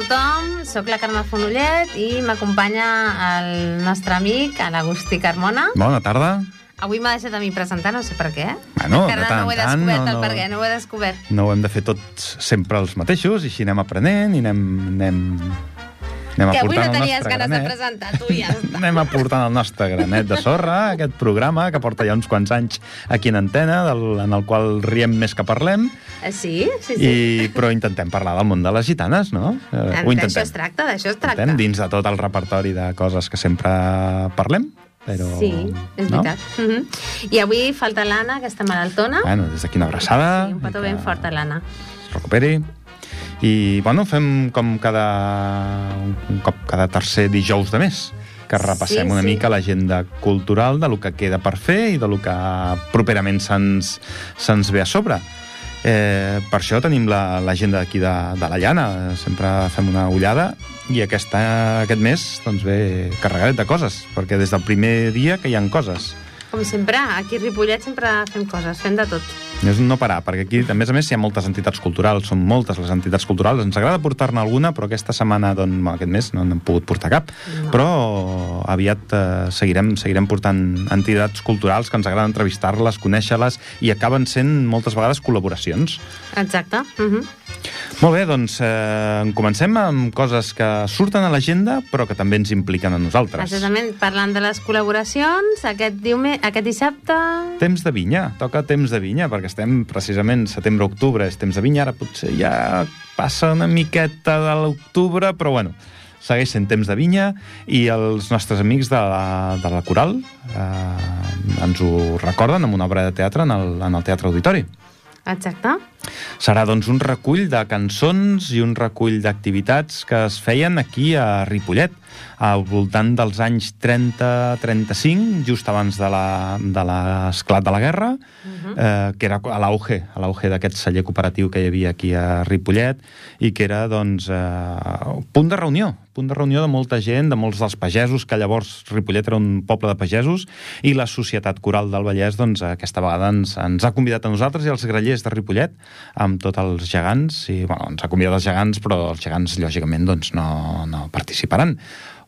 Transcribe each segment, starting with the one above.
tothom, sóc la Carme Fonollet i m'acompanya el nostre amic, l'Agustí Carmona. Bona tarda. Avui m'ha deixat a mi presentar, no sé per què. Bueno, Encara de tant no ho he en tant, descobert, no, el no. per què, no ho he descobert. No ho hem de fer tots sempre els mateixos, i així anem aprenent i anem, anem, anem Que avui no tenies ganes de granet. presentar, tu ja està. Anem aportant el nostre granet de sorra, aquest programa que porta ja uns quants anys aquí en antena, del, en el qual riem més que parlem, Eh, Sí, sí, sí. i, però intentem parlar del món de les gitanes, no? Eh, En- D'això es tracta, d'això es tracta. Intentem, dins de tot el repertori de coses que sempre parlem, però... Sí, és no? veritat. Uh -huh. I avui falta l'Anna, que està malaltona. Bueno, des d'aquí una abraçada. Sí, un petó i ben que fort a l'Anna. es recuperi. I, bueno, fem com cada, un cop cada tercer dijous de mes, que repassem Sí, una sí. mica l'agenda cultural de lo que queda per fer i de lo que properament se'ns se'ns ve a sobre. Eh, per això tenim la- l'agenda la, d'aquí de, de la llana, sempre fem una ullada i aquesta, aquest mes doncs ve carregadet de coses, perquè des del primer dia que hi han coses. Com sempre, aquí a Ripollet sempre fem coses, fem de tot. És no parar, perquè aquí, a més a més, hi ha moltes entitats culturals, són moltes les entitats culturals. Ens agrada portar-ne alguna, però aquesta setmana, doncs, aquest mes, no n'hem pogut portar cap. No. Però aviat eh, seguirem, seguirem portant entitats culturals que ens agrada entrevistar-les, conèixer-les, i acaben sent moltes vegades col·laboracions. Exacte. Uh -huh. Molt bé, doncs eh, comencem amb coses que surten a l'agenda, però que també ens impliquen a nosaltres. Exactament, parlant de les col·laboracions, aquest, diume... aquest dissabte... Temps de vinya, toca temps de vinya, perquè estem precisament setembre-octubre, és temps de vinya, ara potser ja passa una miqueta de l'octubre, però bueno, segueix sent temps de vinya i els nostres amics de la, de la Coral eh, ens ho recorden amb una obra de teatre en el, en el Teatre Auditori. Exacte. Serà doncs un recull de cançons i un recull d'activitats que es feien aquí a Ripollet al voltant dels anys 30-35, just abans de la- de l'esclat de la guerra, eh, que era a l'auge, a l'auge d'aquest celler cooperatiu que hi havia aquí a Ripollet i que era, doncs, eh, punt de reunió, punt de reunió de molta gent, de molts dels pagesos, que llavors Ripollet era un poble de pagesos, i la Societat Coral del Vallès, doncs, aquesta vegada ens, ens ha convidat a nosaltres i als grellers de Ripollet, amb tots els gegants, i, bueno, ens ha convidat els gegants, però els gegants, lògicament, doncs, no, no participaran.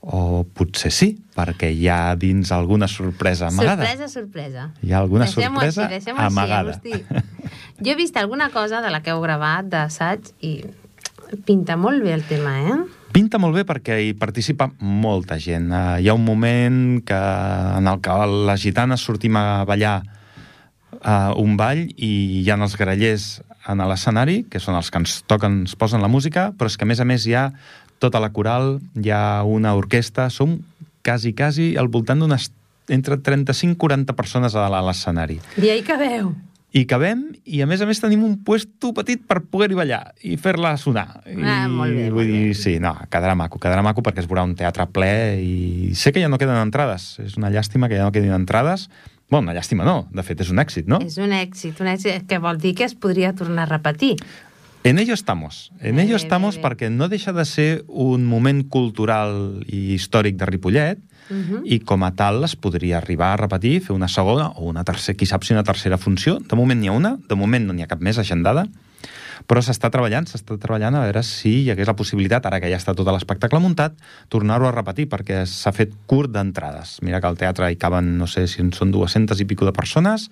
O potser sí, perquè hi ha dins alguna sorpresa amagada. Sorpresa, sorpresa. Hi ha alguna Deixem-ho sorpresa així, amagada. Així, Agustí. jo he vist alguna cosa de la que heu gravat d'assaig i pinta molt bé el tema, eh? Pinta molt bé perquè hi participa molta gent. Uh, hi ha un moment que, en el que les gitanes sortim a ballar uh, un ball i hi ha els grellers en l'escenari, que són els que ens toquen, ens posen la música, però és que a més a més hi ha tota la coral, hi ha una orquestra, som quasi, quasi al voltant d'unes entre 35 i 40 persones a l'escenari. I ahí que veu. I cabem, i a més a més tenim un puesto petit per poder-hi ballar i fer-la sonar. I, Ah, molt bé, vull molt dir, bé. sí, no, quedarà maco, quedarà maco perquè es veurà un teatre ple i sé que ja no queden entrades. És una llàstima que ja no quedin entrades. Bueno, una llàstima no, de fet és un èxit, no? És un èxit, un èxit que vol dir que es podria tornar a repetir. En ello estamos. En Bé, ello estamos bé, bé. perquè no deixa de ser un moment cultural i històric de Ripollet Uh -huh. i com a tal es podria arribar a repetir, fer una segona o una tercera, qui sap si una tercera funció. De moment n'hi ha una, de moment no n'hi ha cap més agendada, però s'està treballant, s'està treballant a veure si hi hagués la possibilitat, ara que ja està tot l'espectacle muntat, tornar-ho a repetir, perquè s'ha fet curt d'entrades. Mira que al teatre hi caben, no sé si en són 200 i pico de persones,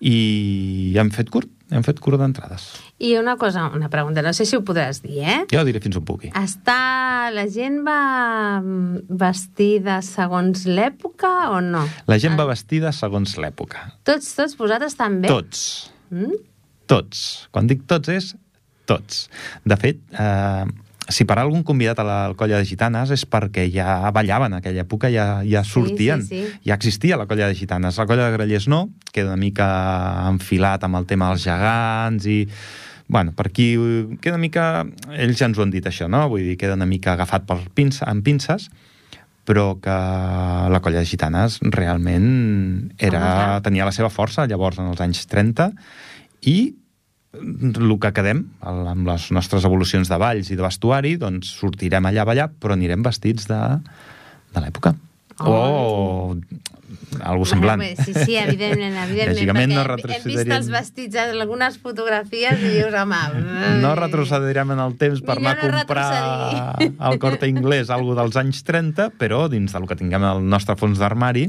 i hem fet curt, hem fet curt d'entrades. I una cosa, una pregunta, no sé si ho podràs dir, eh? Ja ho diré fins on pugui. Està... La gent va mm, vestida segons l'època o no? La gent va Ah, vestida segons l'època. Tots, tots vosaltres també? Tots. Mm? Tots. Quan dic tots és tots. De fet, eh, si per algun convidat a la colla de gitanes és perquè ja ballaven en aquella època, ja, ja sortien. sí, sí. Ja existia la colla de gitanes. La colla de grellers no, queda una mica enfilat amb el tema dels gegants i... Bueno, per aquí queda una mica... Ells ja ens ho han dit, això, no? Vull dir, queda una mica agafat per pinça, amb pinces, però que la colla de gitanes realment era, Home, tenia la seva força llavors en els anys 30 i el que quedem el- amb les nostres evolucions de balls i de vestuari, doncs sortirem allà a ballar, però anirem vestits de, de l'època. O algú semblant. Bueno, sí, sí, evidentment, evidentment, Lògicament no hem- vist els vestits en algunes fotografies i dius, home... No retrocedirem en el temps per anar a no comprar retrocedir. al corte inglès algo dels anys 30, però dins del que tinguem al nostre fons d'armari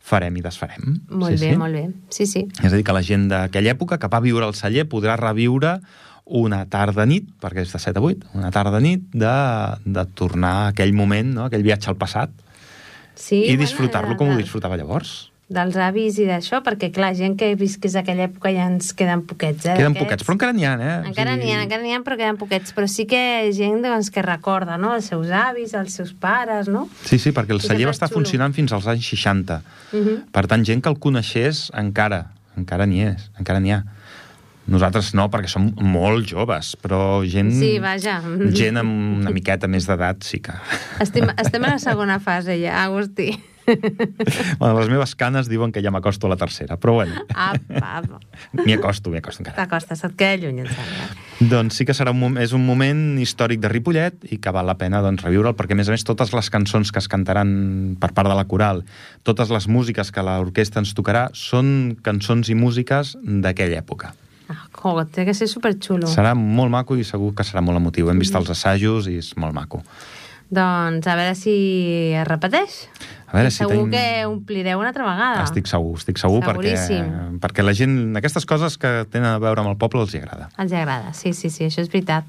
farem i desfarem. Molt sí, bé, sí. molt bé. Sí, sí. És a dir, que la gent d'aquella època que va viure al celler podrà reviure una tarda-nit, perquè és de 7 a 8, una tarda-nit de, de tornar a aquell moment, no? aquell viatge al passat, sí i disfrutar-lo com ho disfrutava llavors. Dels avis i d'això, perquè, clar, gent que visqués aquella època ja ens queden poquets, eh? Queden poquets, però encara n'hi ha, eh? O Encara sigui, n'hi ha, encara n'hi ha, però queden poquets. Però sí que gent doncs, que recorda, no?, els seus avis, els seus pares, no? Sí, sí, perquè el I celler va estar xulo. funcionant fins als anys 60. Uh -huh. Per tant, gent que el coneixés encara, encara n'hi és, encara n'hi ha. Nosaltres no, perquè som molt joves, però gent... Sí, vaja. Gent amb una miqueta més d'edat sí que... Estem, estem a la segona fase ja, Agustí. Bueno, les meves canes diuen que ja m'acosto a la tercera, però bueno, Apa, apa. m'hi acosto, m'hi acosto encara. T'acostes, et queda lluny, em sembla. Doncs sí que serà un, és un moment històric de Ripollet i que val la pena doncs, reviure'l, perquè a més a més totes les cançons que es cantaran per part de la coral, totes les músiques que l'orquestra ens tocarà, són cançons i músiques d'aquella època. Ah, oh, té que ser superxulo. Serà molt maco i segur que serà molt emotiu. Hem vist els assajos i és molt maco. Doncs a veure si es repeteix. A veure si Segur tenim- que omplireu una altra vegada. Estic segur, estic segur perquè, Seguríssim. perquè la gent, aquestes coses que tenen a veure amb el poble els hi agrada. Els agrada, sí, sí, sí, això és veritat.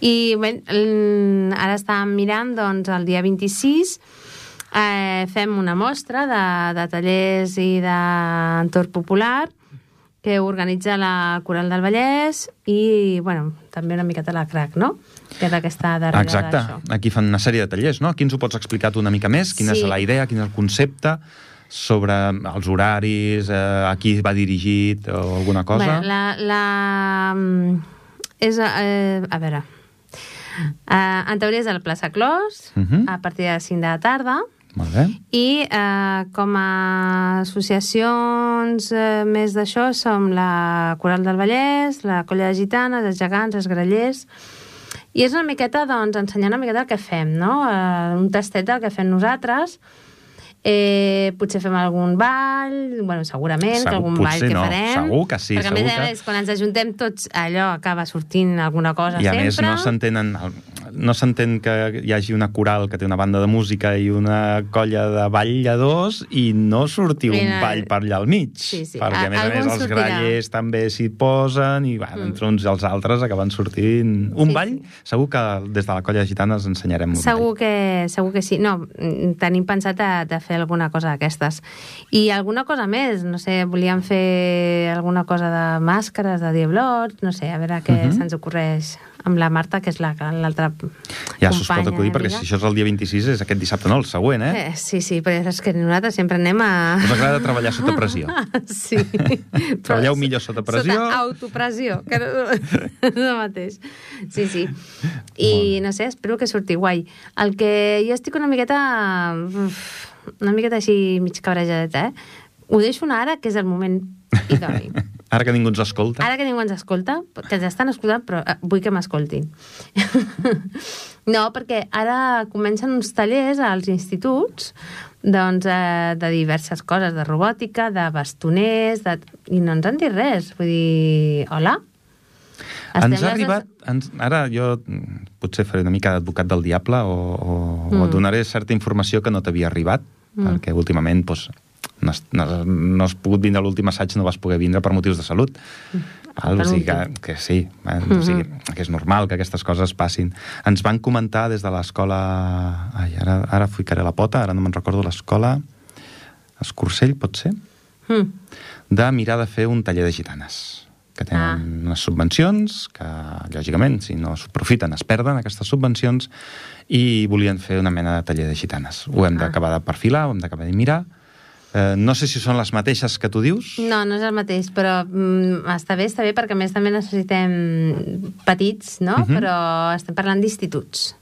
I bé, l- ara estàvem mirant, doncs, el dia 26 eh, fem una mostra de, de tallers i d'entorn popular que organitza la Coral del Vallès i, bueno, també una miqueta la CRAC, no? Que és la que està darrere Exacte. Aquí fan una sèrie de tallers, no? Aquí ens ho pots explicar tu una mica més? Quina Sí. és la idea, quin és el concepte sobre els horaris, eh, a qui va dirigit o alguna cosa? Bé, la, la... mm, És, eh, a veure... Eh, en teoria és la plaça Clos, Mhm. a partir de les 5 de la tarda, Molt bé. i eh, com a associacions eh, més d'això som la Coral del Vallès, la Colla de Gitanes, els Gegants, els Grallers... I és una miqueta, doncs, ensenyar una miqueta el que fem, no? Eh, un tastet del que fem nosaltres. Eh, potser fem algun ball, bueno, segurament Segur- que algun ball que no, farem. segur que sí, Perquè a més segur a que- més, quan ens ajuntem tots, allò acaba sortint alguna cosa I a sempre. més no s'entenen no s'entén que hi hagi una coral que té una banda de música i una colla de balladors i no surti un ball per allà al mig. sí, sí. Perquè, a A- més a més, els sortirà. grallers també s'hi posen i, bueno, entre uns i els altres acaben sortint... Un Sí, ball, sí. segur que des de la colla de gitanes ensenyarem un Segur ball. que, segur que sí. No, mm, tenim pensat de, de fer alguna cosa d'aquestes. I alguna cosa més, no sé, volíem fer alguna cosa de màscares, de diablots, no sé, a veure què Mhm. se'ns ocorreix amb la Marta, que és la- l'altra Ja s'us pot acudir, perquè si això és el dia 26 és aquest dissabte, no, el següent, eh? Eh, sí, sí, però és que nosaltres sempre anem a... Us agrada treballar sota pressió. Sí. Treballeu Però millor sota pressió. Sota autopressió, que no és el mateix. Sí, sí. I no sé, espero que surti guai. El que jo estic una miqueta... uf, Una miqueta així mig cabrejadeta, eh? Ho deixo anar ara, que és el moment idoni. Ara que ningú ens escolta. Ara que ningú ens escolta, que ens estan escoltant, però eh, vull que m'escoltin. no, perquè ara comencen uns tallers als instituts doncs, eh, de diverses coses, de robòtica, de bastoners, de... i no ens han dit res. Vull dir, hola? Ens Estem ha les- arribat... Ens, ara jo mm, potser faré una mica d'advocat del diable o, o, mm. o donaré certa informació que no t'havia arribat, mm. perquè últimament doncs, no, has, no, no has pogut vindre a l'últim assaig, no vas poder vindre per motius de salut. Val? Per O sigui que, que sí, eh? o sigui, que és normal que aquestes coses passin. Ens van comentar des de l'escola... Ai, ara, ara ficaré la pota, ara no me'n recordo l'escola... Escorcell, pot ser? Mm. de mirar de fer un taller de gitanes que tenen ah. unes subvencions que, lògicament, si no s'aprofiten, es perden aquestes subvencions i volien fer una mena de taller de gitanes. Ho hem Ah. d'acabar de perfilar, ho hem d'acabar de mirar. Eh, no sé si són les mateixes que tu dius. No, no és el mateix, però mm, està bé, està bé, perquè a més també necessitem petits, no? Mhm. Però estem parlant d'instituts.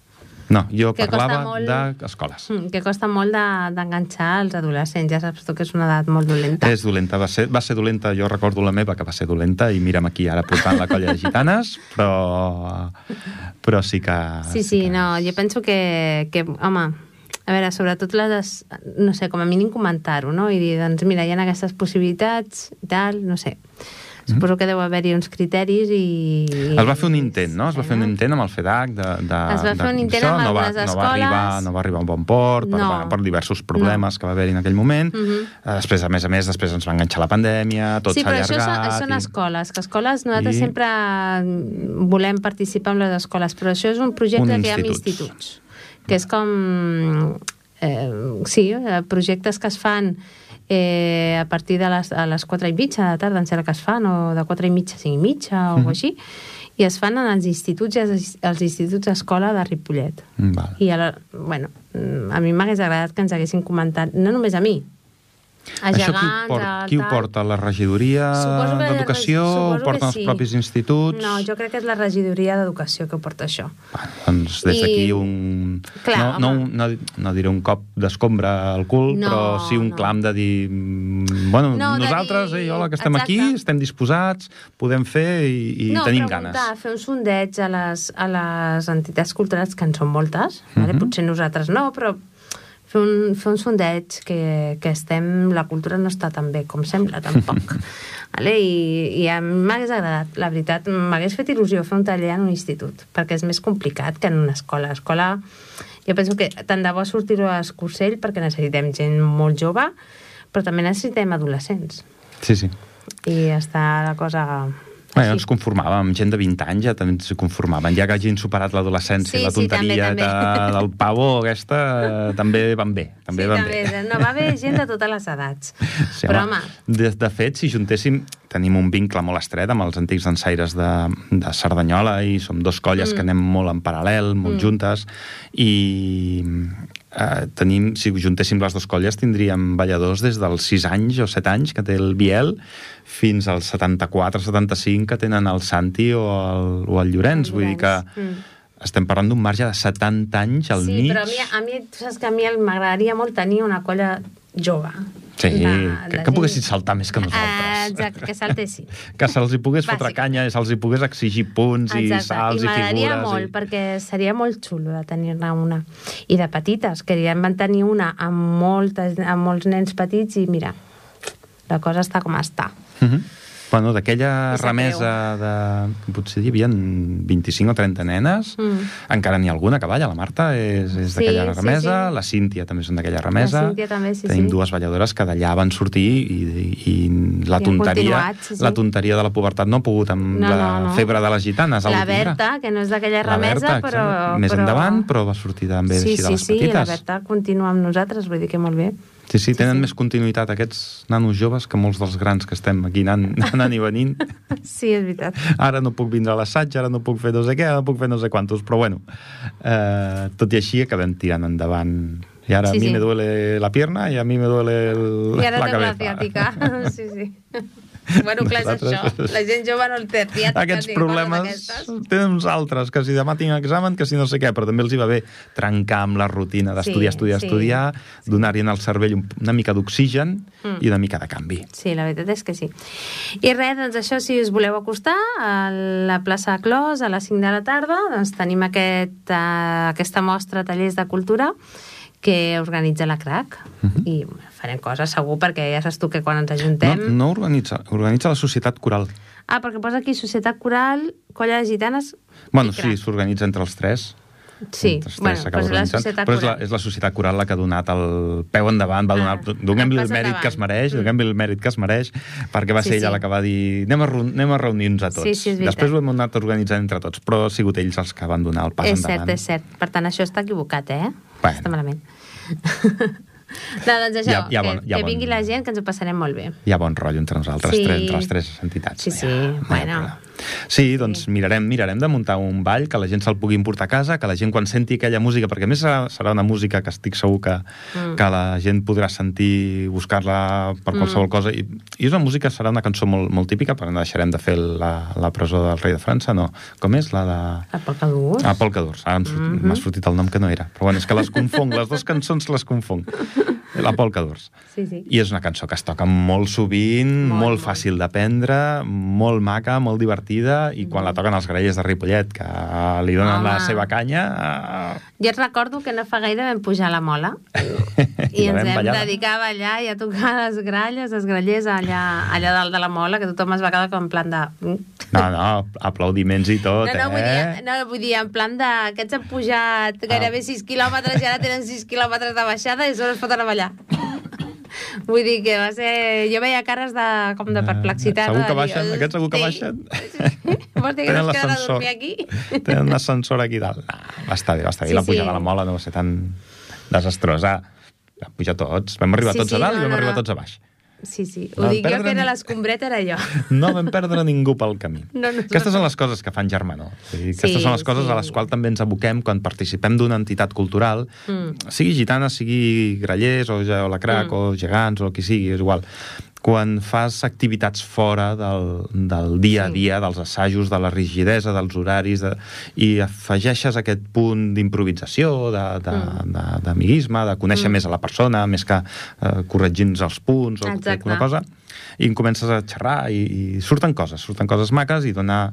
No, jo Que parlava molt- d'escoles. Mm, que costa molt de- d'enganxar els adolescents. Ja saps tu que és una edat molt dolenta. És dolenta, va ser, va ser dolenta, jo recordo la meva que va ser dolenta i mira'm aquí ara portant la colla de gitanes, però, però sí que... Sí, sí, que... no, jo penso que, que home, a veure, sobretot les, no sé, com a mínim comentar-ho, no? I dir, doncs mira, hi ha aquestes possibilitats i tal, no sé. Suposo que deu haver-hi uns criteris i... Es va fer un intent, no? Es va fer un intent amb el FEDAC de, de, Es va fer un de- intent això, amb no va, algunes no va arribar, escoles. no va arribar a un bon port, per, No. per diversos problemes que va haver-hi en aquell moment. Mhm. Eh, Després, a més a més, després ens va enganxar la pandèmia, tot sí, s'ha però això allargat... són, són i- escoles, que escoles nosaltres I- sempre volem participar en les escoles, però això és un projecte Un que hi ha amb instituts. Que és com... Eh, sí, eh, projectes que es fan eh, a partir de les, a les 4 i mitja de la tarda, em sembla que es fan, o de 4 i mitja a 5 i mitja, o Mhm. així, i es fan en els instituts i els, els instituts d'escola de Ripollet. Mm, Val. I a la, bueno, mm, a mi m'hagués agradat que ens haguessin comentat, no només a mi, a Això qui ho, gegants, porta, a qui ho porta? La regidoria d'Educació? Ho porten els sí. propis instituts? No, jo crec que és la regidoria d'Educació que porta això. Bueno, doncs des I- d'aquí un... Clar, no, no, home. no, no diré un cop d'escombra al cul, No, però sí un no. clam de dir... mm, Bueno, No, nosaltres, dir- eh, hola, que estem Exacte. aquí, estem disposats, podem fer i, i no, tenim preguntar, ganes. fer un sondeig a les, a les entitats culturals, que en són moltes, vale? Mhm. potser nosaltres no, però fer un, fer un sondeig que, que estem... La cultura no està tan bé com sembla, tampoc. vale? I, I a mi m'hagués agradat, la veritat, m'hagués fet il·lusió fer un taller en un institut, perquè és més complicat que en una escola. Escola, jo penso que tant de bo sortir-ho a Escursell perquè necessitem gent molt jove, però també necessitem adolescents. Sí, sí. I està la cosa... Bé, així. ens conformàvem, gent de 20 anys ja també ens conformaven, ja que hagin superat l'adolescència Sí, i la sí, també, tonteria també. del pavo aquesta, també van bé, també sí, van també, bé. No, va haver gent de totes les edats. Sí, Però, home, De, de fet, si juntéssim, tenim un vincle molt estret amb els antics dansaires de, de Cerdanyola i som dos colles Mm. que anem molt en paral·lel, molt Mm. juntes, i eh, tenim, si juntéssim les dues colles, tindríem balladors des dels 6 anys o 7 anys que té el Biel fins als 74-75 que tenen el Santi o el, o el Llorenç. Vull dir que Mm. estem parlant d'un marge de 70 anys al sí, mig. però a mi, a mi, tu saps que a mi m'agradaria molt tenir una colla jove. Sí, De- que, de que gent- poguessin saltar més que nosaltres. exacte, que saltessin. que se'ls hi pogués fotre Bàsicament. canya, se'ls hi pogués exigir punts i Exacte. salts i, I figures. molt, i... perquè seria molt xulo de tenir-ne una. I de petites, que ja en van tenir una amb, moltes, amb molts nens petits i mira, la cosa està com està. Uh -huh. Bueno, d'aquella remesa de... Potser hi havia 25 o 30 nenes. Mm. Encara n'hi ha alguna que balla, la Marta és, és Sí, d'aquella sí, remesa, sí. la Cíntia també són d'aquella remesa. La Cíntia també, sí, Tenim sí. dues balladores que d'allà van sortir i, i, i la I tonteria sí, sí. la tonteria de la pubertat no ha pogut amb No, la no, no. febre de les gitanes. La. Berta, que no és d'aquella La remesa, Berta, però... exacte. Més però... endavant, però va sortir també sí, així de sí, les sí, petites. la Berta continua amb nosaltres, vull dir que molt bé. Sí, sí, tenen sí. més continuïtat aquests nanos joves que molts dels grans que estem aquí anant, anant i venint. Sí, és veritat. Ara no puc vindre a l'assaig, ara no puc fer no sé què, ara no puc fer no sé quantos, però bueno, eh, tot i així acabem tirant endavant. I ara Sí, a mi sí. me duele la pierna i a mi me duele el, I ara la la cabeza. ciàtica. Sí, sí. Bueno, clar, és això. La gent jove no el té ciàtica. Aquests problemes tenen uns altres, que si demà tinc examen, que si no sé què, però també els hi va bé trencar amb la rutina d'estudiar, Sí, estudiar, sí. estudiar, donar-hi al cervell un- una mica d'oxigen Mm. i una mica de canvi. Sí, la veritat és que sí. I res, doncs això, si us voleu acostar a la plaça Clos a les 5 de la tarda, doncs tenim aquest, uh, aquesta mostra tallers de cultura que organitza la CRAC Mhm. i farem coses segur perquè ja saps tu que quan ens No, ajuntem... no organitza, organitza la Societat Coral. Ah, perquè posa aquí Societat Coral, Colla de Gitanes Bueno, sí, s'organitza entre els tres. Sí, tres bueno, s'acaba doncs la. Societat Però és la, és la Societat Coral la que ha donat el peu endavant, va donar, Ah, donem-li el mèrit que es mereix, Mm. donem-li el mèrit que es mereix, perquè va Sí, ser ella sí. la que va dir anem a, anem a reunir-nos a tots. Sí, sí, és. Després ho hem anat organitzant entre tots, però han sigut ells els que van donar el pas és endavant. cert, és cert. Per tant, això està equivocat, eh? Bueno. Està malament. no, doncs això, Hi ha- hi ha que, bon- hi ha que bon- vingui la gent, que ens ho passarem molt bé. Hi ha bon rotllo entre nosaltres, Sí. tres, entre les tres entitats. Sí, no sí, no ha bueno. problema. Sí, doncs mirarem, mirarem de muntar un ball, que la gent se'l pugui emportar a casa, que la gent quan senti aquella música, perquè a més serà, serà una música que estic segur que, Mm. que la gent podrà sentir, buscar-la per qualsevol Mm. cosa, i, i és una música, serà una cançó molt, molt típica, però no deixarem de fer la, la presó del rei de França, no. Com és? La de... La polca d'ús. Ah, Polka d'Urs. Ara em surt- Mhm. m'ha sortit el nom que no era. Però bueno, és que les confonc, les dues cançons les confonc. La Polka d'Urs. Sí, sí. I és una cançó que es toca molt sovint, Molt, molt molt. fàcil d'aprendre, molt maca, molt divertida, i quan la toquen els grellers de Ripollet, que li donen Home. la seva canya... eh, Jo et recordo que no fa gaire vam pujar a la mola i I ens vam ballar. dedicar a ballar i a tocar les gralles, els grallers allà, allà dalt de la mola, que tothom es va quedar com en plan de... "Mm". No, no, aplaudiments i tot, no, no, vull eh? dir, no, vull dir, en plan de... Aquests han pujat gairebé 6 quilòmetres i ara tenen 6 quilòmetres de baixada i sobre es foten a ballar. Vull dir que va ser... Jo veia cares de, com de perplexitat. Eh, Segur que dir, baixen, aquests segur que sí. baixen. Vols dir que no es queden a dormir aquí? Tenen un ascensor aquí dalt. No, va estar bé, va estar bé. Sí, la pujada sí. a la mola no va ser tan desastrosa. Vam pujar tots. Vam arribar Sí, tots sí, a dalt no, i vam no, arribar no. tots a baix. Sí, sí. No Ho dic jo, perdre que era l'escombreta, era jo. No vam perdre ningú pel camí. No, no, Aquestes són les coses que fan germanor. Vull dir, aquestes Sí, són les coses sí. a les quals també ens aboquem quan participem d'una entitat cultural, Mm. sigui gitana, sigui grallers o, o la crac Mm. o gegants o que sigui, és igual. Quan fas activitats fora del, del dia a Sí. dia, dels assajos, de la rigidesa, dels horaris, de, i afegeixes aquest punt d'improvisació, de- de- Mm. de- d'amiguisme, de, de conèixer Mm. més a la persona, més que eh, corregir-nos els punts o Exacte. alguna cosa, i en comences a xerrar i, i surten coses, surten coses maques i dona,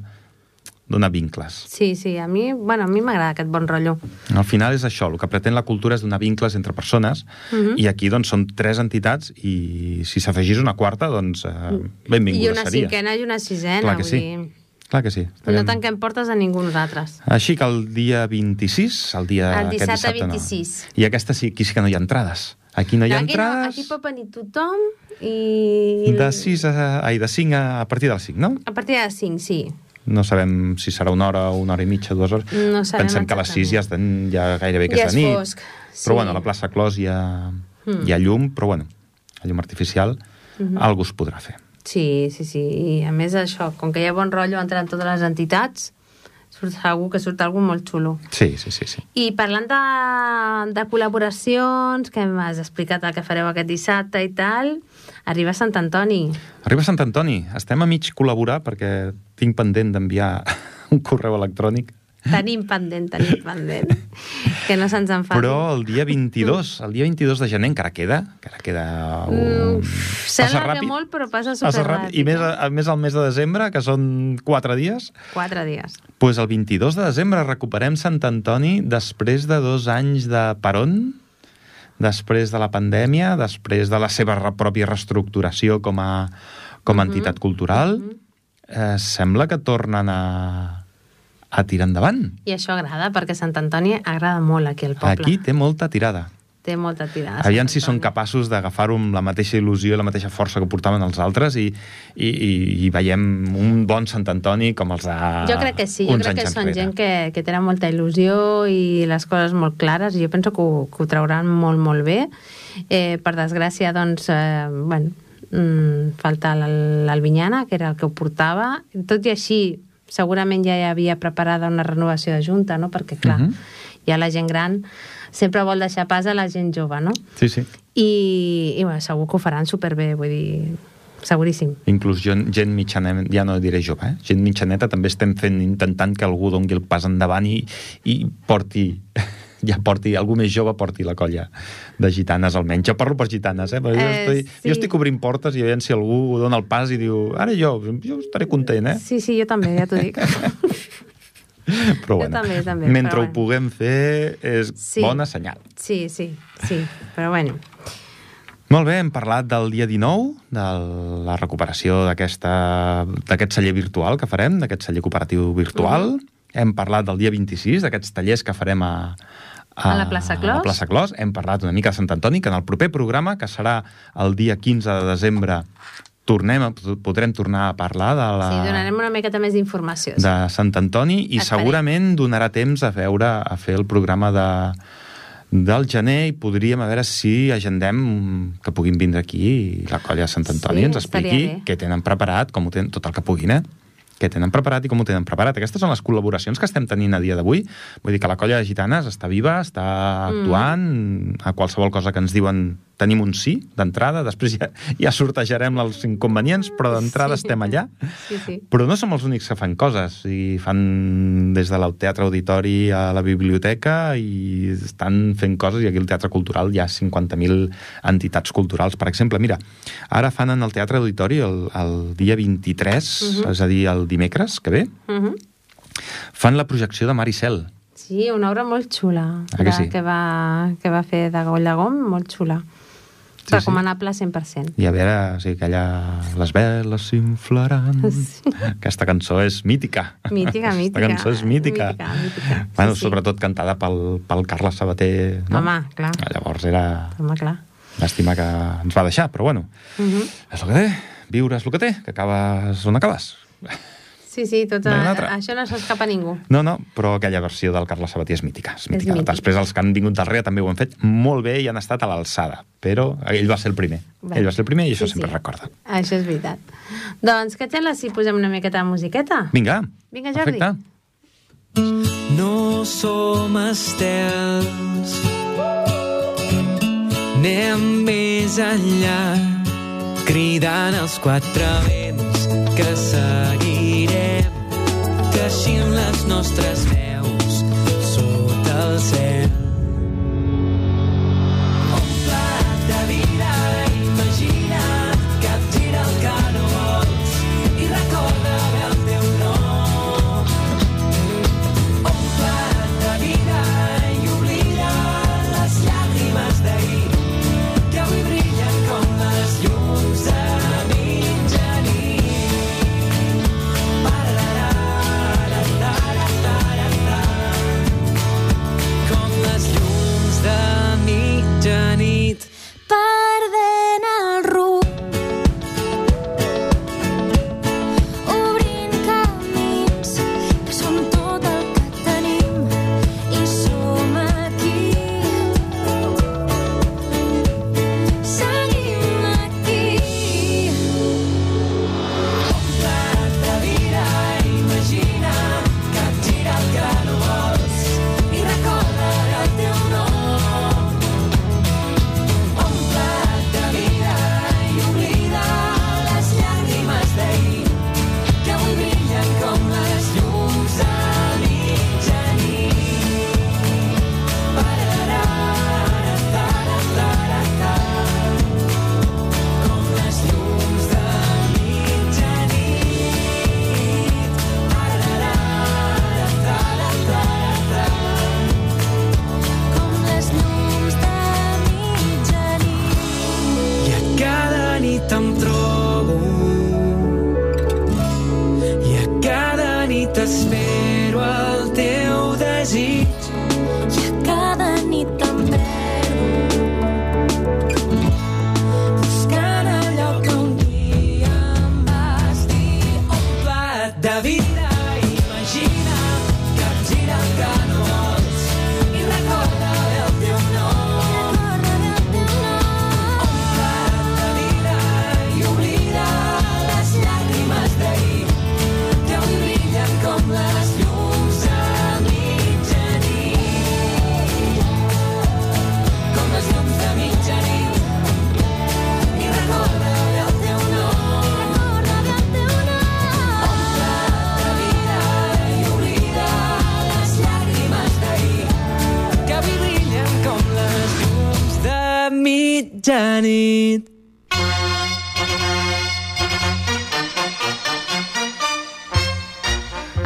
dona vincles. Sí, sí, a mi, bueno, a mi m'agrada aquest bon rotllo. Al final és això, el que pretén la cultura és donar vincles entre persones Mhm. i aquí doncs són tres entitats i si s'afegís una quarta, doncs eh, benvinguda I una seria. cinquena i una sisena, Clar que vull sí. dir... Clar que sí. No Estarem- tanquem portes a ningú nosaltres. Així que el dia 26, el dia... El dissabte no. 26. I aquesta sí, aquí sí que no hi ha entrades. Aquí no hi ha aquí, no, entrades aquí pot venir tothom i... de 6 a... Ai, de 5 a, a partir del 5, no? A partir de 5, sí. No sabem si serà una hora, una hora i mitja, dues hores. No Pensem que a les 6 ja, estan, ja gairebé que Ja és de nit. fosc, sí. Però bueno, a la plaça Clos hi ha, Mm. hi ha llum, però bueno, la llum artificial Mhm. algú es podrà fer. Sí, sí, sí. I a més això, com que hi ha bon rotllo entre totes les entitats, surt segur que surt algú molt xulo. Sí, sí, sí. sí. I parlant de, de col·laboracions, que m'has explicat el que fareu aquest dissabte i tal, arriba Sant Antoni. Arriba Sant Antoni. Estem a mig col·laborar perquè tinc pendent d'enviar un correu electrònic Tenim pendent, tenim pendent. que no se'ns enfadi. Però el dia 22, el dia 22 de gener encara queda, encara queda un... Mm, sembla que molt, però passa Passa superràpid. ràpid. I més, a, més al mes de desembre, que són quatre dies, Quatre dies. pues el 22 de desembre recuperem Sant Antoni després de dos anys de peron, després de la pandèmia, després de la seva pròpia reestructuració com a, com a Mhm. entitat cultural, Mhm. eh, sembla que tornen a, a tirar endavant. I això agrada, perquè Sant Antoni agrada molt aquí al poble. Aquí té molta tirada. Té molta tirada. Aviam si són capaços d'agafar-ho amb la mateixa il·lusió i la mateixa força que portaven els altres i, i, i, i veiem un bon Sant Antoni com els de Jo crec que sí, jo crec que són enrere. gent que, que tenen molta il·lusió i les coses molt clares, i jo penso que ho, que ho trauran molt, molt bé. Eh, per desgràcia, doncs, eh, bueno, mm, falta l'Al- l'Albinyana, que era el que ho portava. Tot i així, segurament ja hi havia preparada una renovació de Junta, no? perquè, clar, Mhm. ja la gent gran sempre vol deixar pas a la gent jove, no? Sí, sí. I, i bueno, segur que ho faran superbé, vull dir, seguríssim. Inclús gent, gent mitjaneta, ja no diré jove, eh? gent mitjaneta també estem fent, intentant que algú dongui el pas endavant i, i porti ja porti, algú més jove porti la colla de gitanes almenys. Jo parlo per gitanes, eh? Però jo, Eh, estic, sí. jo estic obrint portes i veient si algú dona el pas i diu ara jo, jo estaré content, eh? Sí, sí, jo també, ja t'ho dic. Però Jo bueno, també, també, mentre però ho bueno. puguem fer és Sí. bona senyal. Sí, sí, sí, però bueno. Molt bé, hem parlat del dia 19, de la recuperació d'aquest celler virtual que farem, d'aquest celler cooperatiu virtual. Hem parlat del dia 26, d'aquests tallers que farem a, A la plaça Clos. A la plaça Clos. Hem parlat una mica de Sant Antoni, que en el proper programa, que serà el dia 15 de desembre, tornem podrem tornar a parlar de la... Sí, donarem una miqueta més d'informació. Sí. de Sant Antoni i Esperem. segurament donarà temps a veure a fer el programa de del gener i podríem a veure si agendem que puguin vindre aquí la colla de Sant Antoni Sí, ens expliqui què tenen preparat, com ho tenen, tot el que puguin, eh? Què tenen preparat i com ho tenen preparat. Aquestes són les col·laboracions que estem tenint a dia d'avui. Vull dir que la colla de gitanes està viva, està Mm. actuant, a qualsevol cosa que ens diuen tenim un sí d'entrada, després ja, ja sortejarem els inconvenients, però d'entrada Sí. estem allà. Sí, sí. Però no som els únics que fan coses. I fan des del teatre auditori a la biblioteca i estan fent coses i aquí al Teatre Cultural hi ha 50.000 entitats culturals. Per exemple, mira, ara fan en el Teatre Auditori el, el dia 23, uh -huh. és a dir, el dimecres que ve, Uh -huh. fan la projecció de Mar i Cel. Sí, una obra molt xula Ah, que sí? que, va, que va fer de Gollagom, molt xula. Sí, Sí, Recomanable 100%. I a veure, o sigui, aquella... Les veles s'inflaran... Sí. Aquesta cançó és mítica. Mítica, mítica. Aquesta cançó és mítica. Mítica, mítica. Bueno, Sí, sí. sobretot cantada pel, pel Carles Sabater. No? Home, clar. Llavors era... Home, clar. Llàstima que ens va deixar, però bueno, Uh -huh. és el que té. Viure és el que té, que acabes on acabes. Sí, sí, tot, No això no s'escapa a ningú. No, no, però aquella versió del Carles Sabater és mítica. És mítica. mítica. Després els que han vingut darrere també ho han fet molt bé i han estat a l'alçada, però ell va ser el primer. Bé. Ell va ser el primer i això Sí, sempre sí. es recorda. Això és veritat. Doncs, què et sembla si posem una miqueta de musiqueta? Vinga, Vinga, Jordi. perfecte. No som estels Anem més enllà Cridant els quatre vents Que seguirem Teixint les nostres veus Sota el cel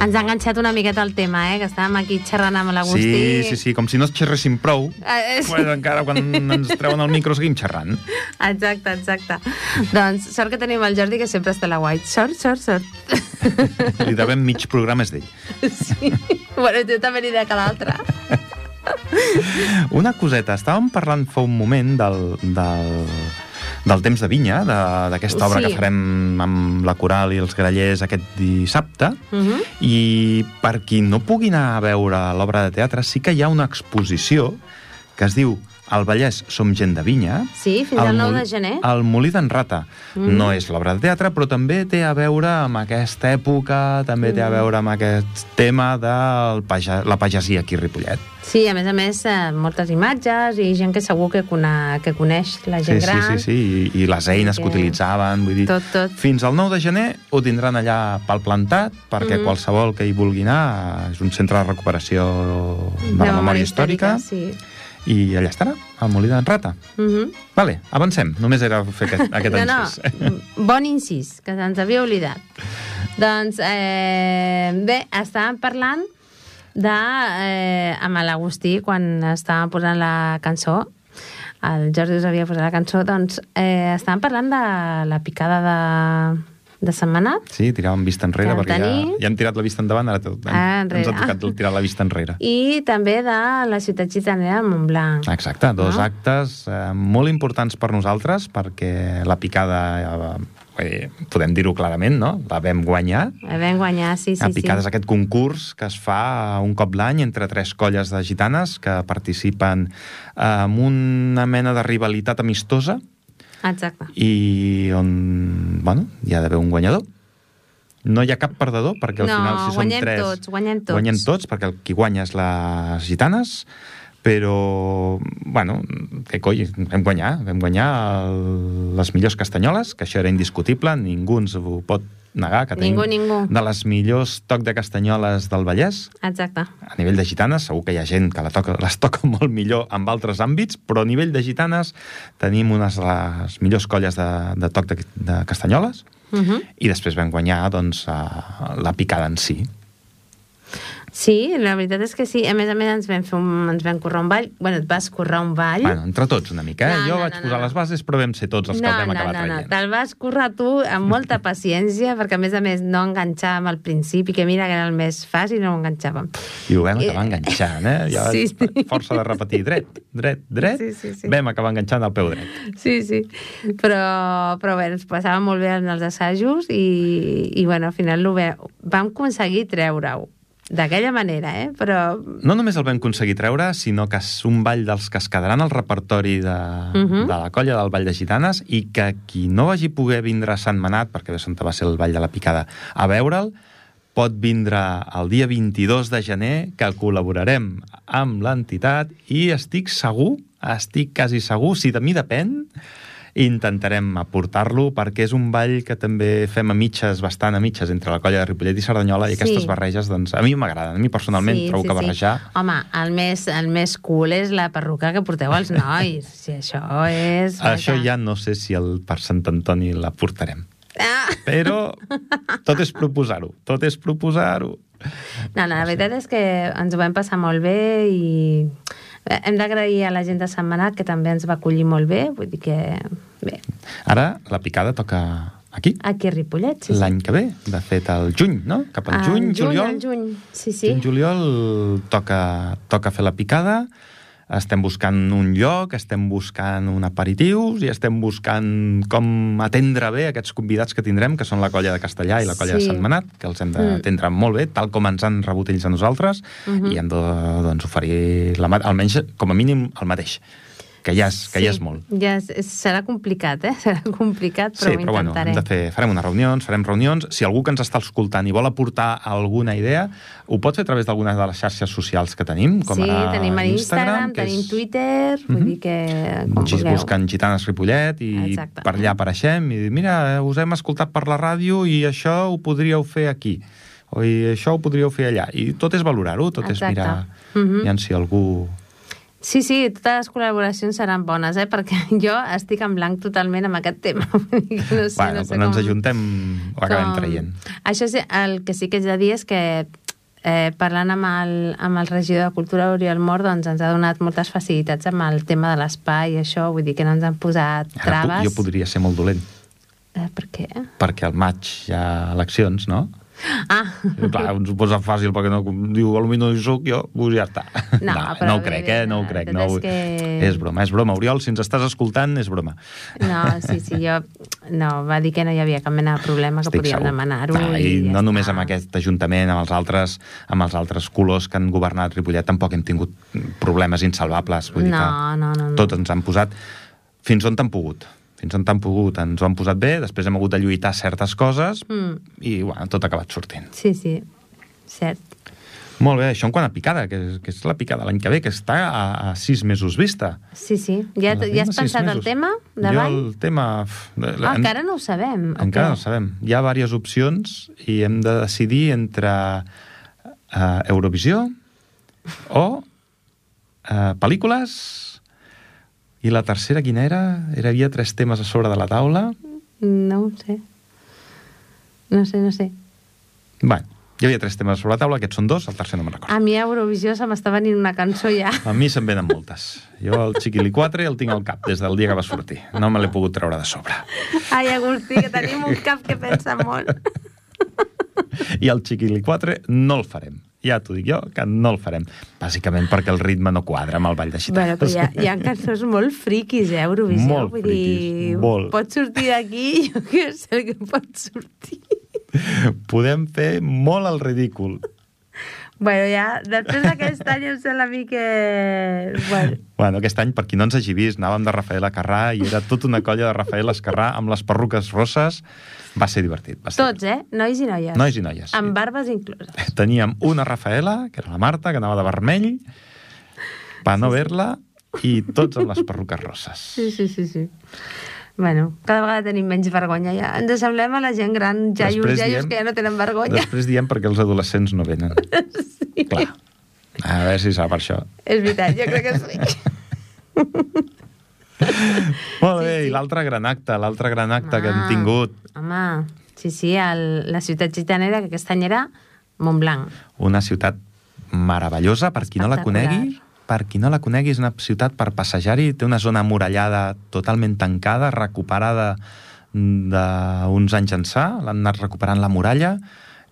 Ens ha enganxat una miqueta el tema, eh? Que estàvem aquí xerrant amb l'Agustí. Sí, sí, sí, com si no es xerréssim prou, Eh, és- pues encara quan ens treuen el micro seguim xerrant. Exacte, exacte. doncs, sort que tenim el Jordi, que sempre està a la guai. Sort, sort, sort. Li devem mig programa és d'ell. sí. Bueno, tu també n'hi de cada altre. Una coseta, estàvem parlant fa un moment del, del, del temps de vinya, d'aquesta obra Sí. que farem amb la coral i els grallers aquest dissabte, Uh -huh. i per qui no pugui anar a veure l'obra de teatre, sí que hi ha una exposició que es diu al Vallès som gent de vinya. Sí, fins al 9 de gener. El Molí d'en Rata. Mm. No és l'obra de teatre, però també té a veure amb aquesta època, també té a Mm. veure amb aquest tema de paja, la pagesia aquí a Ripollet. Sí, a més a més, eh, moltes imatges i gent que segur que, cona, que coneix la gent sí, gran. Sí, sí, sí, i, i les eines que, que utilitzaven, vull dir... Tot, tot. Fins al 9 de gener ho tindran allà pel plantat, perquè Mhm. qualsevol que hi vulgui anar és un centre de recuperació de, la memòria històrica, Sí. I allà estarà, al Molí d'en Rata. Uh -huh. Vale, avancem. Només era fer aquest, aquest no, no, encís. bon incís, que se'ns havia oblidat. doncs, eh, bé, estàvem parlant de, eh, amb l'Agustí, quan estàvem posant la cançó, el Jordi us havia posat la cançó, doncs eh, estàvem parlant de la picada de, de setmanat, Sí, tiràvem vista enrere, perquè ja, tenir- ja hem tirat la vista endavant, ara tot, Ah, ens enrere. ha tocat tirar la vista enrere. i també de la ciutat gitanera de Montblanc. Exacte, dos No? actes eh, molt importants per nosaltres, perquè la picada, eh, eh, podem dir-ho clarament, no? la vam guanyar. Eh, Vam guanyar, sí, sí, la picada sí. aquest concurs que es fa un cop l'any entre tres colles de gitanes que participen eh, en una mena de rivalitat amistosa Exacte. i on, bueno, hi ha d'haver un guanyador. No hi ha cap perdedor, perquè al No, final, si són tres... tots, guanyem tots. Guanyem tots, perquè el qui guanya és les gitanes, però, bueno, què coi, vam guanyar, vam guanyar el, les millors castanyoles, que això era indiscutible, ningú ens ho pot negar, que tenim ningú. de les millors toc de castanyoles del Vallès, Exacte. a nivell de gitanes, segur que hi ha gent que la toca, les toca molt millor en altres àmbits, però a nivell de gitanes tenim unes de les millors colles de, de toc de, de castanyoles Uh -huh. i després vam guanyar doncs, a, la picada en si. Sí, la veritat és que sí. A més a més, ens vam, fer un, ens vam currar un ball. Bueno, et vas currar un ball. Bueno, entre tots una mica, eh? No, jo no, vaig no, posar no. les bases, però vam ser tots els que no, el vam no, acabar no, no, traient. te'l vas currar tu amb molta paciència, perquè a més a més no enganxàvem al principi, que mira que era el més fàcil, no ho enganxàvem. I ho vam acabar enganxant, eh? Ja, Sí, sí. Força de repetir, dret, dret, dret, Sí, sí, sí. vam acabar enganxant el peu dret. Sí, sí. Però, però bé, ens passava molt bé en els assajos i, i bueno, al final vam aconseguir treure-ho. D'aquella manera, eh? Però No només el vam aconseguir treure, sinó que és un ball dels que es quedaran al repertori de, Mhm. de la colla del Ball de Gitanes i que qui no vagi poder vindre a Sant Manat, perquè de Santa va ser el Ball de la Picada, a veure'l, pot vindre el dia 22 de gener, que col·laborarem amb l'entitat i estic segur, estic quasi segur, si de mi depèn, intentarem aportar-lo perquè és un ball que també fem a mitges, bastant a mitges, entre la colla de Ripollet i Cerdanyola i Sí. aquestes barreges, doncs, a mi m'agraden. A mi personalment trobo que barrejar... Home, el més, el més cool és la perruca que porteu els nois. Si això és... Això ja no sé si el per Sant Antoni la portarem. Ah! Però tot és proposar-ho, tot és proposar-ho. No, no, la veritat és que ens ho vam passar molt bé i hem d'agrair a la gent de Sant Manat que també ens va acollir molt bé, vull dir que bé, Ara la picada toca aquí, aquí a Ripollet, sí, sí. l'any que ve. De fet, al juny, no? Cap al Al juny, juliol. Juny, sí, sí. Juny, juliol toca, toca fer la picada, estem buscant un lloc, estem buscant un aperitius i estem buscant com atendre bé aquests convidats que tindrem, que són la colla de Castellà i la colla Sí. de Sant Manat, que els hem Mm. d'atendre molt bé, tal com ens han rebut ells a nosaltres, Mhm. i hem de doncs, oferir la, almenys, com a mínim, el mateix, que ja és, que ja és molt. Ja és, és, serà complicat, eh? Serà complicat, però sí, però bueno, hem de fer, farem unes reunions, farem reunions. Si algú que ens està escoltant i vol aportar alguna idea, ho pot fer a través d'alguna de les xarxes socials que tenim, com sí, ara tenim Instagram, que tenim és- Twitter, vull Mhm. dir que com Gi- vulgueu. buscant Gitanes Ripollet i Exacte. per allà apareixem i dir, mira, us hem escoltat per la ràdio i això ho podríeu fer aquí o i això ho podríeu fer allà i tot és valorar-ho, tot és Exacte. mirar Mhm. aviam si algú... Sí, sí, totes les col·laboracions seran bones, eh? perquè jo estic en blanc totalment amb aquest tema. No sé, bueno, no sé quan ens com- ajuntem ho acabem com- traient. Això sí, el que sí que haig de dir és que eh, parlant amb el, amb el regidor de Cultura, Oriol Mor, doncs ens ha donat moltes facilitats amb el tema de l'espai i això, vull dir que no ens han posat Ara, traves. pu- jo podria ser molt dolent Eh, per què? perquè al maig hi ha eleccions, no? Ah, I, clar, ens ho posa fàcil perquè no, diu, potser no hi soc jo, doncs ja està. No, no, però no ho crec, eh? No ho crec. No, ho- que- és broma, és broma. Oriol, si ens estàs escoltant, és broma. no, sí, sí, jo... No, va dir que no hi havia cap mena de problema, que Estic podíem demanar-ho. Clar, I, ja no només està. amb aquest ajuntament, amb els altres, amb els altres colors que han governat Ripollet, tampoc hem tingut problemes insalvables. Vull dir No, que no, no, no. Tots ens han posat fins on t'han pogut. Fins on t'han pogut, ens ho han posat bé, després hem hagut de lluitar certes coses Mm, i bueno, tot ha acabat sortint. sí, sí, cert. Molt bé, això en quant a picada, que, és- que és la picada l'any que ve, que està a, a sis mesos vista. Sí, sí. Ja, ja has pensat el mesos. tema de Jo el tema... Ah, en- encara no ho sabem. Encara què? no ho sabem. Hi ha diverses opcions i hem de decidir entre uh, Eurovisió o uh, pel·lícules i la tercera quina era? era? Hi havia tres temes a sobre de la taula. No ho sé. No sé, no sé. Bé, hi havia tres temes sobre la taula, aquests són dos, el tercer no me'n recordo. A mi a Eurovisió se m'està venint una cançó ja. A mi se'n venen moltes. Jo el Chiquili 4 el tinc al cap des del dia que va sortir. No me l'he pogut treure de sobre. Ai, Agustí, que tenim un cap que pensa molt. I el Chiquili 4 no el farem. Ja t'ho dic jo, que no el farem. Bàsicament perquè el ritme no quadra amb el ball de Bueno, xitanes. però hi ha, hi ha cançons molt friquis, eh, Eurovisió. Molt Vull friquis, dir, molt. Pot sortir d'aquí, jo què sé el que pot sortir. Podem fer molt el ridícul. Bueno, ja, després d'aquest any em sembla a mi que... Bueno, Bueno, aquest any, per qui no ens hagi vist, anàvem de Rafaela Carrà i era tota una colla de Rafael Escarrà amb les perruques rosses. Va ser divertit. Va ser tots, eh? Nois i noies. Nois i noies, sí. Amb barbes incloses. divertit. Teníem una Rafaela, que era la Marta, que anava de vermell, per no ver-la, i tots amb les perruques rosses. Sí, sí, sí, sí. Bueno, cada vegada tenim menys vergonya ja. Ens semblem a la gent gran, jaios, Després jaios diem- que ja no tenen vergonya. Després diem perquè els adolescents no venen. Sí. Clar. A veure si serà per això. És veritat, jo crec que sí. Molt bé, i l'altre gran acte, l'altre gran acte que hem Ah, tingut, Home, sí, sí, el, la ciutat gitanera, que aquest any era Montblanc. una ciutat meravellosa, per qui no la conegui, per qui no la conegui, és una ciutat per passejar-hi, té una zona murallada totalment tancada, recuperada d'uns anys ençà, l'han anat recuperant la muralla,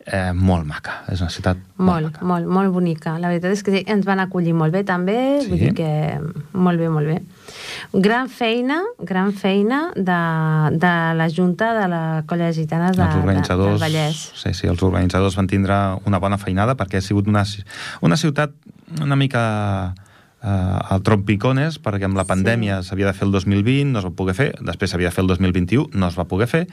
eh, molt maca, és una ciutat molt, Molt, maca. molt, molt bonica. La veritat és que sí, ens van acollir molt bé també, Sí. vull dir que molt bé, molt bé. Gran feina, gran feina de, de la Junta de la Colla de Gitanes de, els organitzadors, de, del Vallès. sí, sí, els organitzadors van tindre una bona feinada perquè ha sigut una, una ciutat una mica eh, al trompicones, perquè amb la pandèmia s'havia de fer el 2020, no es va poder fer, després s'havia de fer el 2021, no es va poder fer,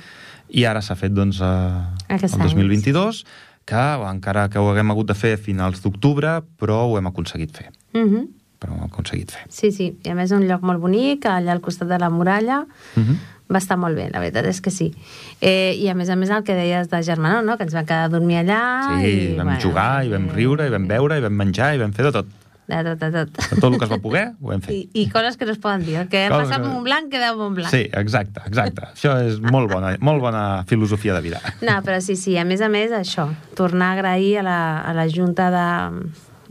i ara s'ha fet doncs, eh, el any, 2022, que encara que ho haguem hagut de fer a finals d'octubre, però ho hem aconseguit fer. Mhm. Però ho hem aconseguit fer. Sí, sí, i a més un lloc molt bonic, allà al costat de la muralla, Uh -huh. va estar molt bé, la veritat és que sí. Eh, I a més a més el que deies de Germanó, no? que ens vam quedar a dormir allà... Sí, i, vam jugar, i vam eh, riure, i vam beure, i vam menjar, i vam fer de tot. De tot, de tot. De tot el que es va poder, ho hem fet. I, I coses que no es poden dir. El que Coses passa a que- Montblanc queda Montblanc. Sí, exacte, exacte. Això és molt bona, molt bona filosofia de vida. No, però sí, sí, a més a més, això, tornar a agrair a la, a la Junta de,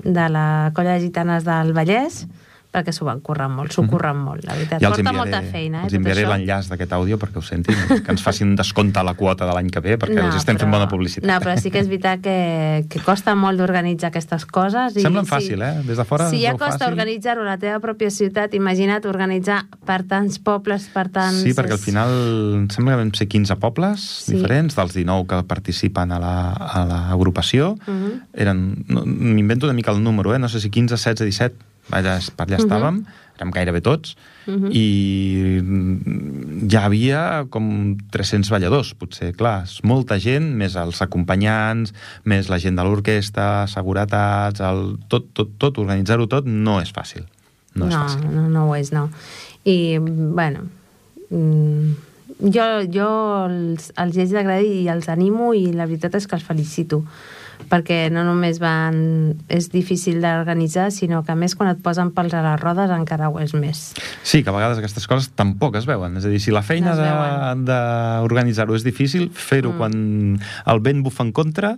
de la Colla de Gitanes del Vallès, perquè s'ho van currar molt, s'ho curren molt, la veritat. Ja Porta enviaré, molta feina, eh, els enviaré l'enllaç d'aquest àudio perquè ho sentin, que ens facin descompte la quota de l'any que ve, perquè els estem fent bona publicitat. No, però sí que és veritat que, que costa molt d'organitzar aquestes coses. I Semblen fàcil, eh? Des de fora Si ja costa fàcil. organitzar-ho a la teva pròpia ciutat, imagina't organitzar per tants pobles, per tants... Sí, perquè al final em sembla que vam ser 15 pobles Sí. diferents, dels 19 que participen a la- a l'agrupació. Mhm. Eren, no, m'invento una mica el número, eh? no sé si 15, 16, 17, allà, per allà Mhm. estàvem, érem gairebé tots, Mhm. i mm, ja havia com 300 balladors, potser, clar, és molta gent, més els acompanyants, més la gent de l'orquestra, seguretats, el, tot, tot, tot, organitzar-ho tot no és fàcil. No, és no, fàcil. no, no ho és, no. I, bueno, mm, jo, jo els, els haig d'agrair i els animo i la veritat és que els felicito perquè no només van... és difícil d'organitzar, sinó que a més quan et posen pels a les rodes encara ho és més. Sí, que a vegades aquestes coses tampoc es veuen. És a dir, si la feina d'organitzar-ho és difícil, fer-ho mm. quan el vent bufa en contra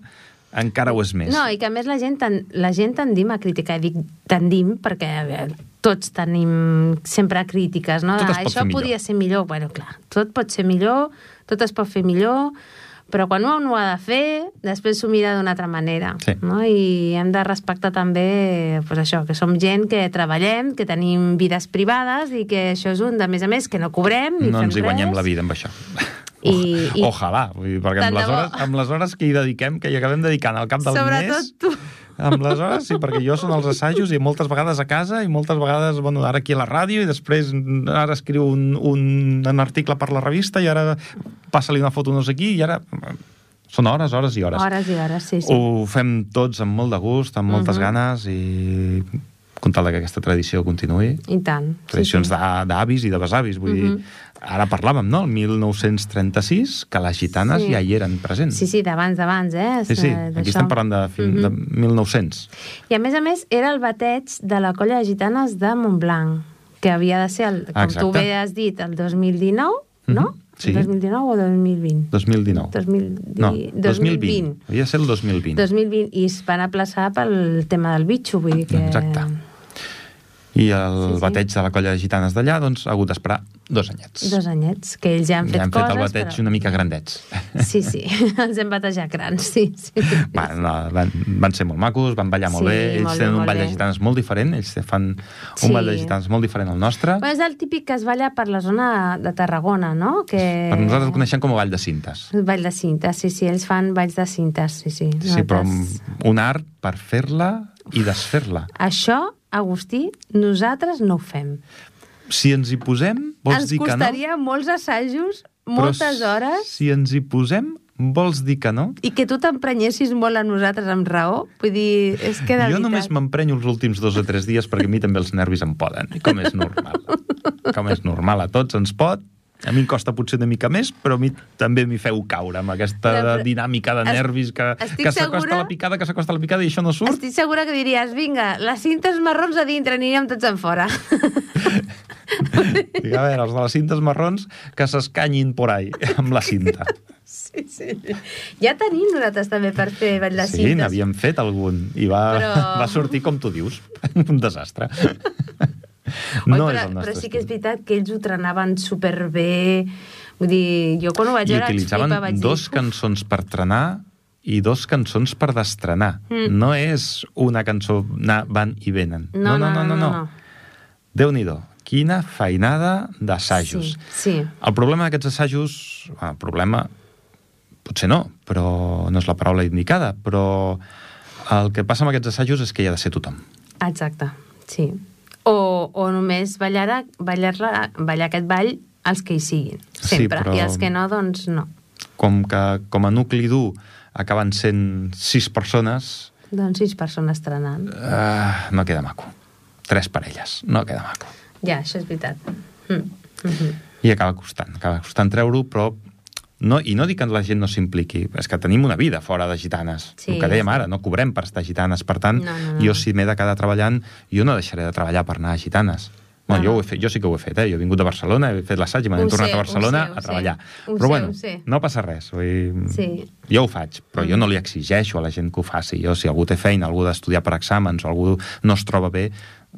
encara ho és més. No, i que a més la gent, ten, la gent tendim a criticar. I dic tendim perquè a veure, tots tenim sempre crítiques, no? Tot es De, pot Això fer millor." podria ser millor. Bueno, clar, tot pot ser millor, tot es pot fer millor, però quan un ho ha de fer, després s'ho mira d'una altra manera. Sí. No? I hem de respectar també pues això, que som gent que treballem, que tenim vides privades i que això és un, de més a més, que no cobrem ni No ens hi guanyem res. la vida amb això. I- i- Ojalà, vull dir, perquè amb les, hores, amb les hores que hi dediquem, que hi acabem dedicant al cap del Sobretot mes... tu. Amb les hores, sí, perquè jo són els assajos i moltes vegades a casa i moltes vegades, bueno, ara aquí a la ràdio i després ara escriu un, un, un article per la revista i ara passa-li una foto no sé qui i ara... Són hores, hores i hores. Hores i hores, sí, sí. Ho fem tots amb molt de gust, amb moltes Mhm. ganes i com tal que aquesta tradició continuï. I tant. Tradicions sí, sí. d'a- d'avis i de besavis. Vull dir, Mhm. Ara parlàvem, no?, el 1936, que les gitanes Sí. ja hi eren presents. Sí, sí, d'abans, d'abans, eh? Sí, sí, aquí estem parlant de, fin, de Mhm. 1900. I a més a més era el bateig de la colla de gitanes de Montblanc, que havia de ser, el, com Exacte. tu bé has dit, el 2019, no? Mhm, sí. El 2019 o 2020? 2019. 2020. No, 2020. Havia de ser el 2020. 2020, i es van aplaçar pel tema del bitxo, vull dir que... Exacte. I el Sí, sí. bateig de la colla de gitanes d'allà, doncs, ha hagut d'esperar dos anyets. Dos anyets, que ells ja han fet ja han fet coses... el bateig però- una mica grandets. Sí, sí, els hem batejat grans, sí. sí. Van, van, van ser molt macos, van ballar molt Sí, bé, ells molt bé, tenen un molt ball de bé. gitanes molt diferent, ells fan un Sí. ball de gitanes molt diferent al nostre. Bueno, és el típic que es balla per la zona de Tarragona, no? Que... Per nosaltres el coneixem com a ball de cintes. Ball de cintes, sí, sí, ells fan balls de cintes, sí, sí. Sí, però Nosaltres- un art per fer-la i desfer-la. Això, Agustí, nosaltres no ho fem. Si ens hi posem, vols Ens dir que no? costaria molts assajos, Però moltes hores, Si ens hi posem, vols dir que no? i que tu t'emprenyessis molt a nosaltres amb raó. Vull dir, és que de jo veritat... només m'emprenyo els últims dos o tres dies perquè a mi també els nervis em poden, com és normal. Com és normal, a tots ens pot. A mi em costa potser una mica més, però a mi també m'hi feu caure amb aquesta Però- dinàmica de nervis que, que s'acosta segura- la picada, que s'acosta la picada i això no surt. Estic segura que diries, vinga, les cintes marrons a dintre, aniríem tots en fora. Dic, a veure, els de les cintes marrons que s'escanyin por ahí amb la cinta. sí, sí. Ja tenim nosaltres també per fer ball de sí, cintes. n'havíem fet algun i va, Però- va sortir com tu dius, un desastre. Oi, no però, és el nostre però sí que és veritat que ells ho trenaven superbé. Vull dir, jo quan ho vaig I veure vaig utilitzaven flipar, vaig dos dir... Cançons per trenar i dos cançons per destrenar. Mm. No és una cançó anar, van i venen. No, no, no, no. no, no. Déu-n'hi-do, quina feinada d'assajos. Sí, sí. El problema d'aquests assajos... El problema... Potser no, però no és la paraula indicada, però el que passa amb aquests assajos és que hi ha de ser tothom. Exacte, sí. O, o només ballar, ballar, ballar aquest ball els que hi siguin, Sí, sempre. però- I els que no, doncs no. Com que com a nucli dur acaben sent sis persones, Doncs sis persones trenant. uh, no queda maco. Tres parelles, no queda maco. Ja, això és veritat. Mm. Mm -hmm. I acaba costant, acaba costant treure-ho, però no, i no dic que la gent no s'impliqui, és que tenim una vida fora de gitanes. Sí, el que dèiem sí. ara, no cobrem per estar gitanes. Per tant, No, no, no. jo si m'he de quedar treballant, jo no deixaré de treballar per anar a gitanes. Bueno, No, jo, ho he fet, jo sí que ho he fet, eh? Jo he vingut de Barcelona, he fet l'assaig i me n'he Ho tornat sé, a Barcelona sé, a sé. treballar. Ho Però sé, bueno, sé. no passa res. Vull Sí. Jo ho faig, però jo no li exigeixo a la gent que ho faci. Jo, si algú té feina, algú d'estudiar per exàmens o algú no es troba bé,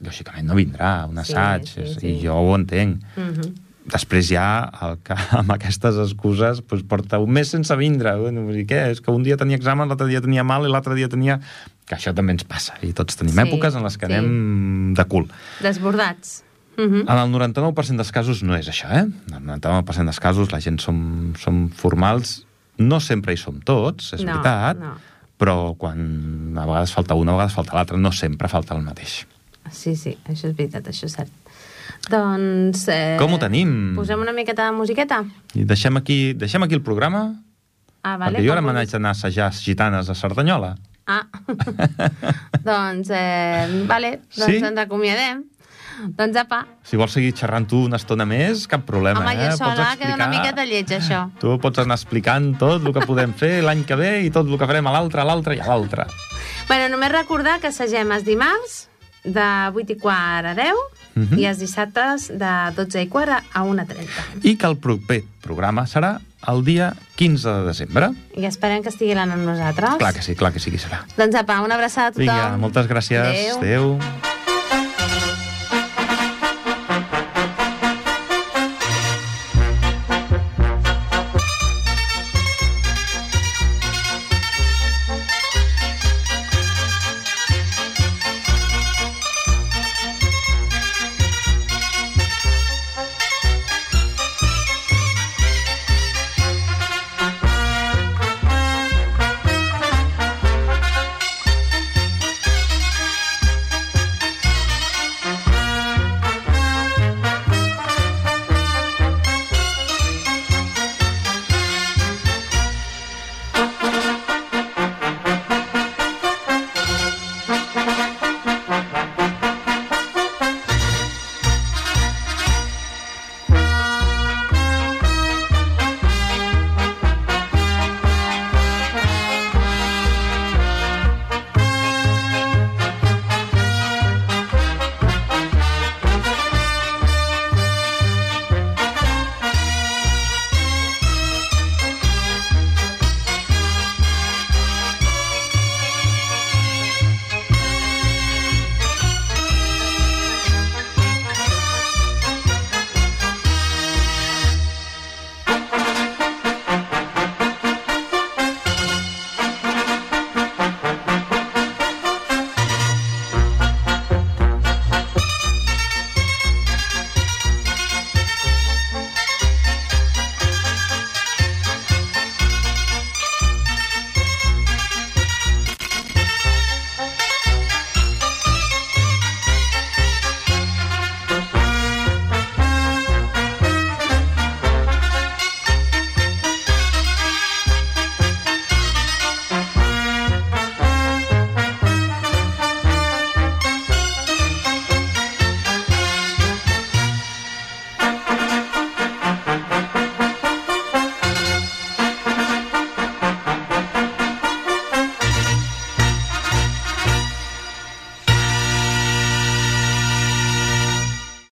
lògicament no vindrà un Sí, assaig, sí, és- sí. i jo ho entenc. Mm -hmm. Després ja, el que amb aquestes excuses doncs porta un mes sense vindre. Bueno, vull dir, què? És que un dia tenia examen, l'altre dia tenia mal i l'altre dia tenia... Que això també ens passa. I tots tenim Sí, èpoques en les que sí. anem de cul. Desbordats. Mm -hmm. En el 99% dels casos no és això, eh? En el 99% dels casos la gent som, som formals. No sempre hi som tots, és No, veritat, no. però quan a vegades falta una, a vegades falta l'altra, no sempre falta el mateix. Sí, sí, això és veritat, això és cert. Doncs... Eh, Com ho tenim? Posem una miqueta de musiqueta? I deixem aquí, deixem aquí el programa, Ah, vale. perquè jo ara n'haig d'anar a assajar gitanes a Cerdanyola. Ah, doncs, eh, vale, doncs Sí? ens acomiadem. Doncs apa, Si vols seguir xerrant tu una estona més, cap problema, home, eh? jo sola queda una miqueta lleig, això. Tu pots anar explicant tot el que podem fer l'any que ve i tot el que farem a l'altre, a l'altre i a l'altre. Bueno, només recordar que assagem els dimarts de 8 i quart a 10 Mhm. i els dissabtes de 12 i quart a 1.30. I que el proper programa serà el dia 15 de desembre. I esperem que estiguin amb nosaltres. Clar que sí, clar que sí que serà. Doncs apa, una abraçada a tothom. Vinga, moltes gràcies. Adéu. Adéu.